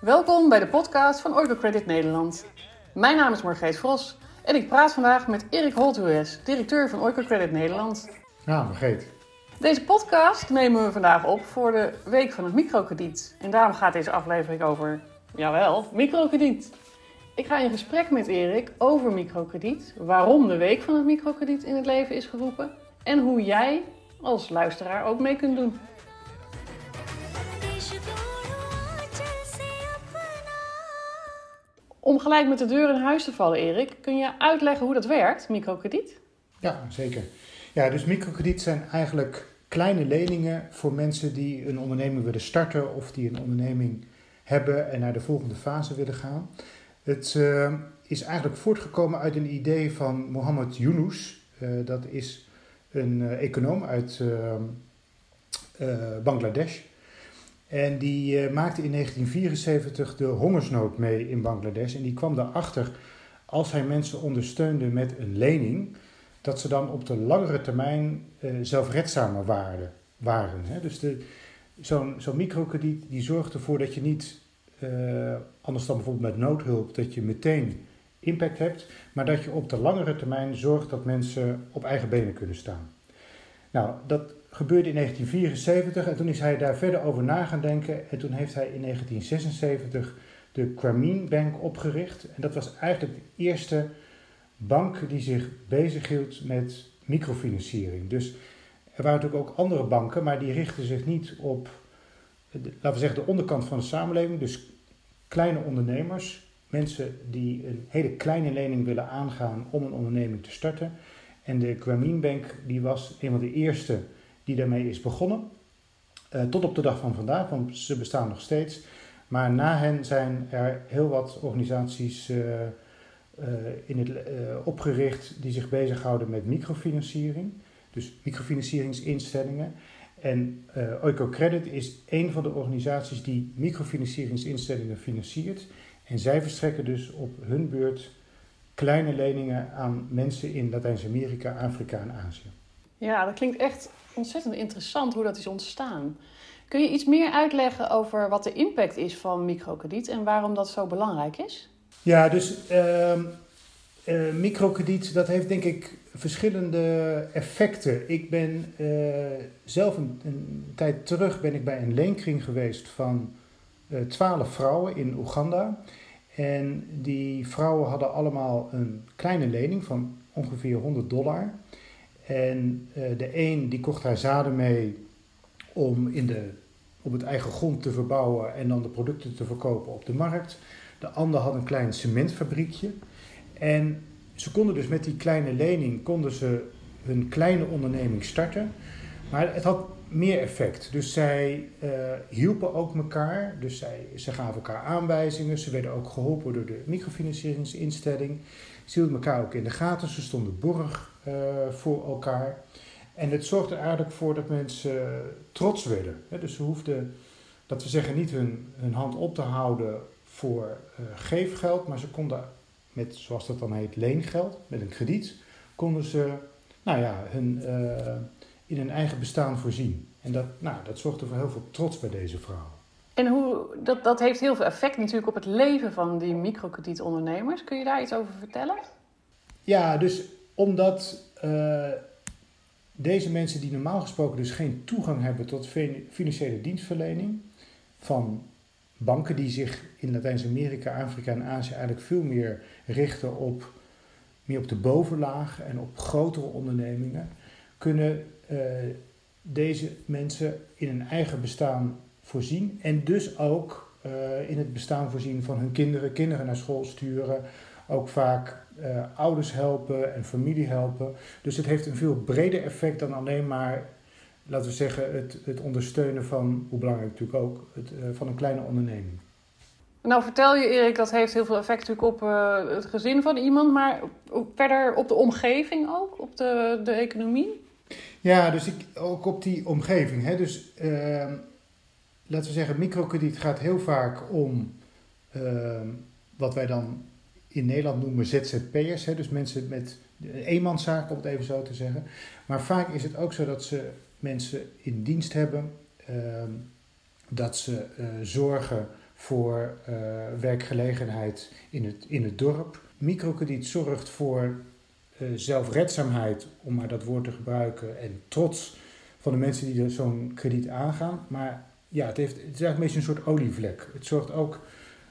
Welkom bij de podcast van Orgo Credit Nederland. Mijn naam is Margreet Vros en ik praat vandaag met Erik Holthues, directeur van Orgo Credit Nederland. Ja, Margreet. Deze podcast nemen we vandaag op voor de Week van het Microkrediet. En daarom gaat deze aflevering over, jawel, microkrediet. Ik ga in gesprek met Erik over microkrediet, waarom de Week van het Microkrediet in het leven is geroepen en hoe jij als luisteraar ook mee kunt doen. Om gelijk met de deur in huis te vallen, Erik, kun je uitleggen hoe dat werkt, microkrediet? Ja, zeker. Ja, dus microkrediet zijn eigenlijk kleine leningen voor mensen die een onderneming willen starten of die een onderneming hebben en naar de volgende fase willen gaan. Het uh, is eigenlijk voortgekomen uit een idee van Mohammed Yunus. Uh, dat is een uh, econoom uit Bangladesh. En die maakte in 1974 de hongersnood mee in Bangladesh. En die kwam erachter, als hij mensen ondersteunde met een lening, dat ze dan op de langere termijn zelfredzamer waren. waren? Dus zo'n zo'n microkrediet die zorgt ervoor dat je niet uh, anders dan bijvoorbeeld met noodhulp, dat je meteen impact hebt, maar dat je op de langere termijn zorgt dat mensen op eigen benen kunnen staan. Nou, dat gebeurde in 1974 en toen is hij daar verder over na gaan denken en toen heeft hij in 1976 de Grameen Bank opgericht. En dat was eigenlijk de eerste bank die zich bezighield met microfinanciering. Dus er waren natuurlijk ook andere banken, maar die richtten zich niet op laten we zeggen, de onderkant van de samenleving, dus kleine ondernemers, mensen die een hele kleine lening willen aangaan om een onderneming te starten. En de Grameen Bank die was een van de eerste die daarmee is begonnen. Uh, tot op de dag van vandaag, want ze bestaan nog steeds. Maar na hen zijn er heel wat organisaties uh, uh, in het, opgericht die zich bezighouden met microfinanciering. Dus microfinancieringsinstellingen. En uh, Oicocredit is een van de organisaties die microfinancieringsinstellingen financiert. En zij verstrekken dus op hun beurt kleine leningen aan mensen in Latijns-Amerika, Afrika en Azië. Ja, dat klinkt echt ontzettend interessant hoe dat is ontstaan. Kun je iets meer uitleggen over wat de impact is van microkrediet en waarom dat zo belangrijk is? Ja, dus uh, uh, microkrediet, dat heeft denk ik verschillende effecten. Ik ben uh, zelf een, tijd terug ben ik bij een leenkring geweest van twaalf vrouwen in Oeganda. En die vrouwen hadden allemaal een kleine lening van ongeveer 100 dollar. En de een die kocht haar zaden mee om in de, op het eigen grond te verbouwen en dan de producten te verkopen op de markt. De ander had een klein cementfabriekje. En ze konden dus met die kleine lening konden ze hun kleine onderneming starten. Maar het had meer effect. Dus zij uh, hielpen ook elkaar. Dus zij, ze gaven elkaar aanwijzingen. Ze werden ook geholpen door de microfinancieringsinstelling. Ze hielden elkaar ook in de gaten. Ze stonden borg uh, voor elkaar. En het zorgde er eigenlijk voor dat mensen trots werden. Dus ze hoefden, dat we zeggen, niet hun, hun hand op te houden voor uh, geefgeld. Maar ze konden met, zoals dat dan heet, leengeld, met een krediet, konden ze nou ja, hun, in hun eigen bestaan voorzien. En dat, nou, dat zorgde voor heel veel trots bij deze vrouw. En hoe, dat, dat heeft heel veel effect natuurlijk op het leven van die microkredietondernemers. Kun je daar iets over vertellen? Ja, dus omdat uh, deze mensen die normaal gesproken dus geen toegang hebben tot financiële dienstverlening, van banken die zich in Latijns-Amerika, Afrika en Azië eigenlijk veel meer richten op, meer op de bovenlaag en op grotere ondernemingen, kunnen uh, deze mensen in hun eigen bestaan voorzien en dus ook uh, in het bestaan voorzien van hun kinderen, kinderen naar school sturen, ook vaak uh, ouders helpen en familie helpen. Dus het heeft een veel breder effect dan alleen maar laten we zeggen, het, het ondersteunen van, hoe belangrijk natuurlijk ook, het, uh, van een kleine onderneming. Nou, vertel je Erik, dat heeft heel veel effect natuurlijk op uh, het gezin van iemand, maar verder op de omgeving ook, op de, de economie? Ja, dus ik, ook op die omgeving. Hè. Dus uh, laten we zeggen, microkrediet gaat heel vaak om ehm, wat wij dan in Nederland noemen ZZP'ers. Dus mensen met eenmanszaken, om het even zo te zeggen. Maar vaak is het ook zo dat ze mensen in dienst hebben. Uh, dat ze zorgen voor werkgelegenheid in het, in het dorp. Microkrediet zorgt voor zelfredzaamheid, om maar dat woord te gebruiken, en trots van de mensen die zo'n krediet aangaan. Maar ja, het, heeft, het is eigenlijk een beetje een soort olievlek. Het zorgt ook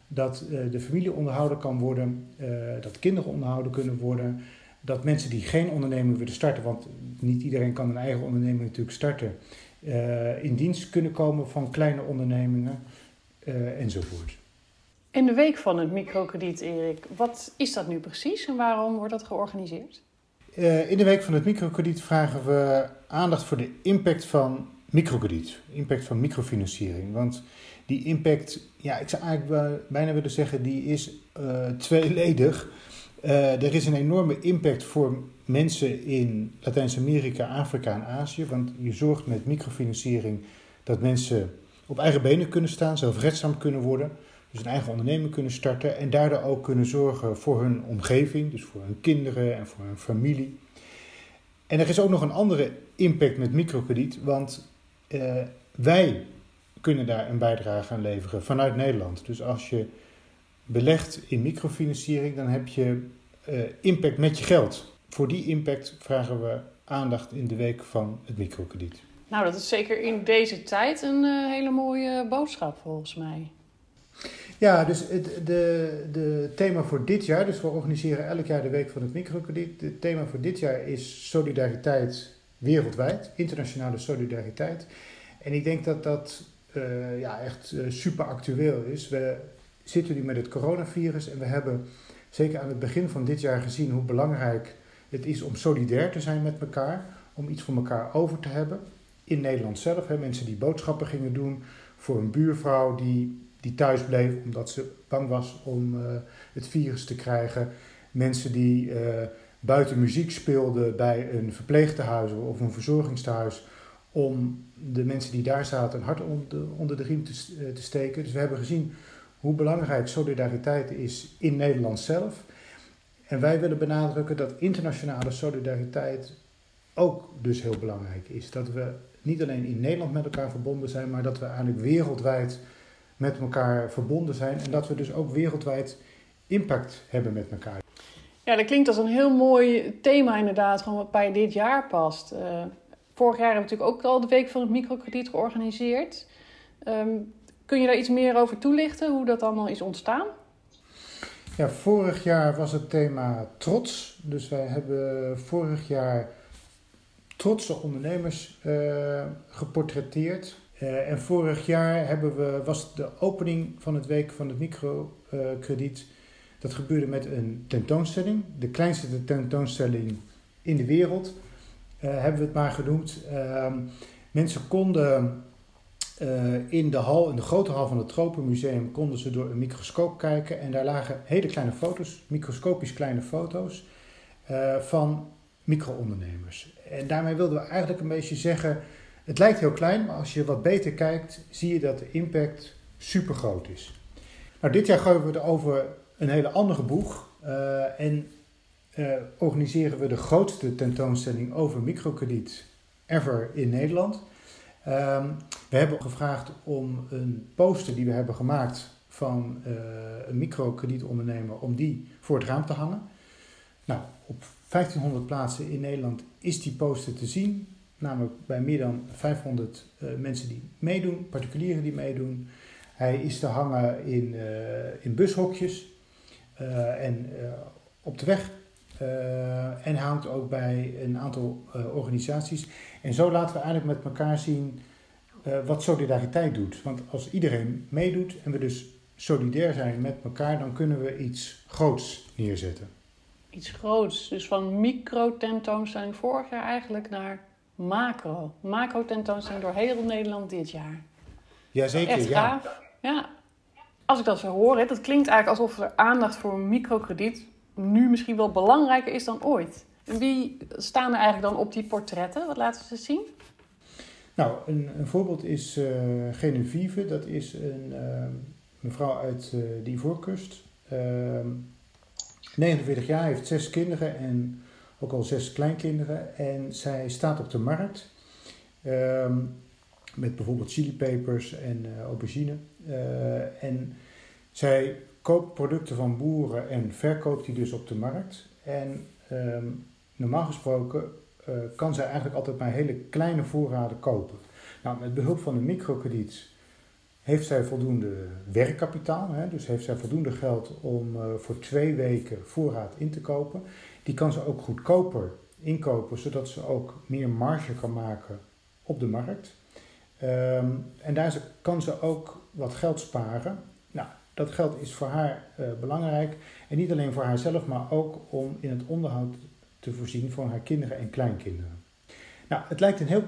dat de familie onderhouden kan worden, dat kinderen onderhouden kunnen worden, dat mensen die geen onderneming willen starten, want niet iedereen kan een eigen onderneming natuurlijk starten, uh, in dienst kunnen komen van kleine ondernemingen enzovoort. In de week van het microkrediet, Erik, wat is dat nu precies en waarom wordt dat georganiseerd? In de week van het microkrediet vragen we aandacht voor de impact van microkrediet, impact van microfinanciering. Want die impact, ja, ik zou eigenlijk bijna willen zeggen, die is tweeledig. Uh, er is een enorme impact voor mensen in Latijns-Amerika, Afrika en Azië. Want je zorgt met microfinanciering dat mensen op eigen benen kunnen staan, zelfredzaam kunnen worden. Dus een eigen onderneming kunnen starten en daardoor ook kunnen zorgen voor hun omgeving, dus voor hun kinderen en voor hun familie. En er is ook nog een andere impact met microkrediet, want uh, wij kunnen daar een bijdrage aan leveren vanuit Nederland. Dus als je belegt in microfinanciering, dan heb je uh, impact met je geld. Voor die impact vragen we aandacht in de week van het microkrediet. Nou, dat is zeker in deze tijd een uh, hele mooie boodschap volgens mij. Ja, dus het de, de thema voor dit jaar, dus we organiseren elk jaar de week van het microkrediet. Het thema voor dit jaar is solidariteit wereldwijd, internationale solidariteit. En ik denk dat dat uh, ja, echt uh, super actueel is. We zitten nu met het coronavirus en we hebben zeker aan het begin van dit jaar gezien hoe belangrijk het is om solidair te zijn met elkaar, om iets voor elkaar over te hebben. In Nederland zelf, hè, mensen die boodschappen gingen doen voor een buurvrouw die, die thuis bleef omdat ze bang was om uh, het virus te krijgen. Mensen die buiten muziek speelden bij een verpleegtehuis of een verzorgingstehuis om de mensen die daar zaten een hart onder, de riem te, uh, te steken. Dus we hebben gezien hoe belangrijk solidariteit is in Nederland zelf. En wij willen benadrukken dat internationale solidariteit ook dus heel belangrijk is. Dat we niet alleen in Nederland met elkaar verbonden zijn, maar dat we eigenlijk wereldwijd met elkaar verbonden zijn. En dat we dus ook wereldwijd impact hebben met elkaar. Ja, dat klinkt als een heel mooi thema inderdaad, gewoon wat bij dit jaar past. Uh, vorig jaar hebben we natuurlijk ook al de Week van het Microkrediet georganiseerd. Um, Kun je daar iets meer over toelichten, hoe dat allemaal is ontstaan? Ja, vorig jaar was het thema trots. Dus wij hebben vorig jaar trotse ondernemers uh, geportretteerd. Uh, en vorig jaar hebben we, was de opening van het week van het microkrediet. Dat gebeurde met een tentoonstelling. De kleinste tentoonstelling in de wereld, uh, hebben we het maar genoemd. Ehm, mensen konden uh, in de hal, in de grote hal van het Tropenmuseum, konden ze door een microscoop kijken. En daar lagen hele kleine foto's, microscopisch kleine foto's, uh, van micro-ondernemers. En daarmee wilden we eigenlijk een beetje zeggen, het lijkt heel klein, maar als je wat beter kijkt, zie je dat de impact super groot is. Nou, dit jaar gooien we er over een hele andere boeg. Uh, en organiseren we de grootste tentoonstelling over microkrediet ever in Nederland. Um, we hebben gevraagd om een poster die we hebben gemaakt van uh, een microkredietondernemer, om die voor het raam te hangen. Nou, op 1500 plaatsen in Nederland is die poster te zien. Namelijk bij meer dan 500 uh, eh, mensen die meedoen, particulieren die meedoen. Hij is te hangen in, in bushokjes en op de weg uh, en hangt ook bij een aantal organisaties. En zo laten we eigenlijk met elkaar zien wat solidariteit doet. Want als iedereen meedoet en we dus solidair zijn met elkaar, dan kunnen we iets groots neerzetten. Iets groots. Dus van micro-tentoonstelling vorig jaar eigenlijk naar macro. Macro-tentoonstelling door heel Nederland dit jaar. Jazeker, Echt gaaf. Ja. Als ik dat zo hoor, hè, dat klinkt eigenlijk alsof er aandacht voor microkrediet nu misschien wel belangrijker is dan ooit. Wie staan er eigenlijk dan op die portretten? Wat laten ze zien? Nou, een, een voorbeeld is uh, Genevieve. Dat is een uh, mevrouw uit uh, de Ivoorkust. 49 jaar, heeft zes kinderen en ook al zes kleinkinderen. En zij staat op de markt. Um, met bijvoorbeeld chilipepers en aubergine. en zij koopt producten van boeren en verkoopt die dus op de markt. En ehm, normaal gesproken kan zij eigenlijk altijd maar hele kleine voorraden kopen. Nou, met behulp van een microkrediet heeft zij voldoende werkkapitaal, hè, dus heeft zij voldoende geld om voor twee weken voorraad in te kopen. Die kan ze ook goedkoper inkopen, zodat ze ook meer marge kan maken op de markt. Um, en daar kan ze ook wat geld sparen. Nou, dat geld is voor haar uh, belangrijk. En niet alleen voor haarzelf, maar ook om in het onderhoud te voorzien voor haar kinderen en kleinkinderen. Nou, het lijkt een heel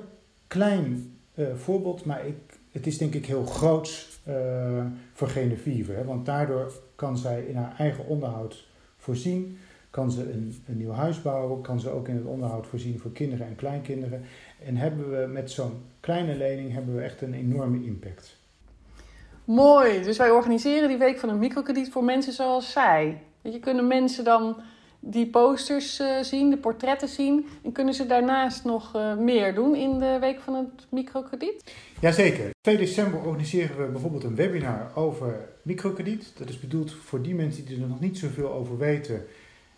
klein uh, voorbeeld, maar ik het is denk ik heel groots uh, voor Genevieve. Hè? Want daardoor kan zij in haar eigen onderhoud voorzien. Kan ze een, een nieuw huis bouwen. Kan ze ook in het onderhoud voorzien voor kinderen en kleinkinderen. En hebben we met zo'n kleine lening hebben we echt een enorme impact. Mooi. Dus wij organiseren die week van een microkrediet voor mensen zoals zij. Je, kunnen mensen dan die posters uh, zien, de portretten zien. En kunnen ze daarnaast nog uh, meer doen in de week van het microkrediet? Jazeker. 2 december organiseren we bijvoorbeeld een webinar over microkrediet. Dat is bedoeld voor die mensen die er nog niet zoveel over weten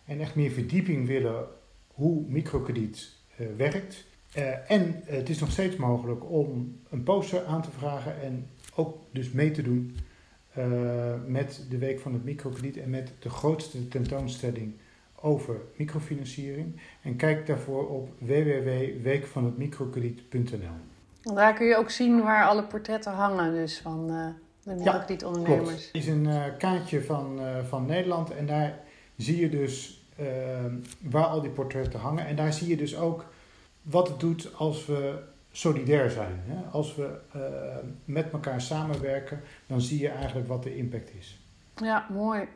en echt meer verdieping willen hoe microkrediet uh, werkt. en het is nog steeds mogelijk om een poster aan te vragen en ook dus mee te doen met de week van het microkrediet en met de grootste tentoonstelling over microfinanciering. En kijk daarvoor op www.weekvanhetmicrokrediet.nl. Daar kun je ook zien waar alle portretten hangen dus van de microkredietondernemers. Ja, Het is een kaartje van, van Nederland en daar zie je dus waar al die portretten hangen. En daar zie je dus ook wat het doet als we solidair zijn. Hè? Als we met elkaar samenwerken, dan zie je eigenlijk wat de impact is. Ja, mooi.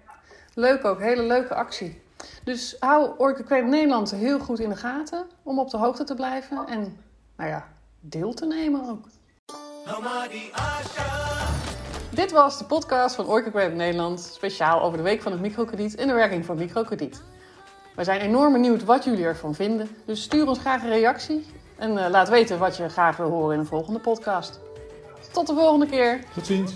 Leuk ook, hele leuke actie. Dus hou Orca Nederland heel goed in de gaten om op de hoogte te blijven en nou ja, deel te nemen ook. Dit was de podcast van Credit Nederland, speciaal over de week van het microkrediet en de werking van microkrediet. Wij zijn enorm benieuwd wat jullie ervan vinden, dus stuur ons graag een reactie en uh, laat weten wat je graag wil horen in een volgende podcast. Tot de volgende keer. Tot ziens.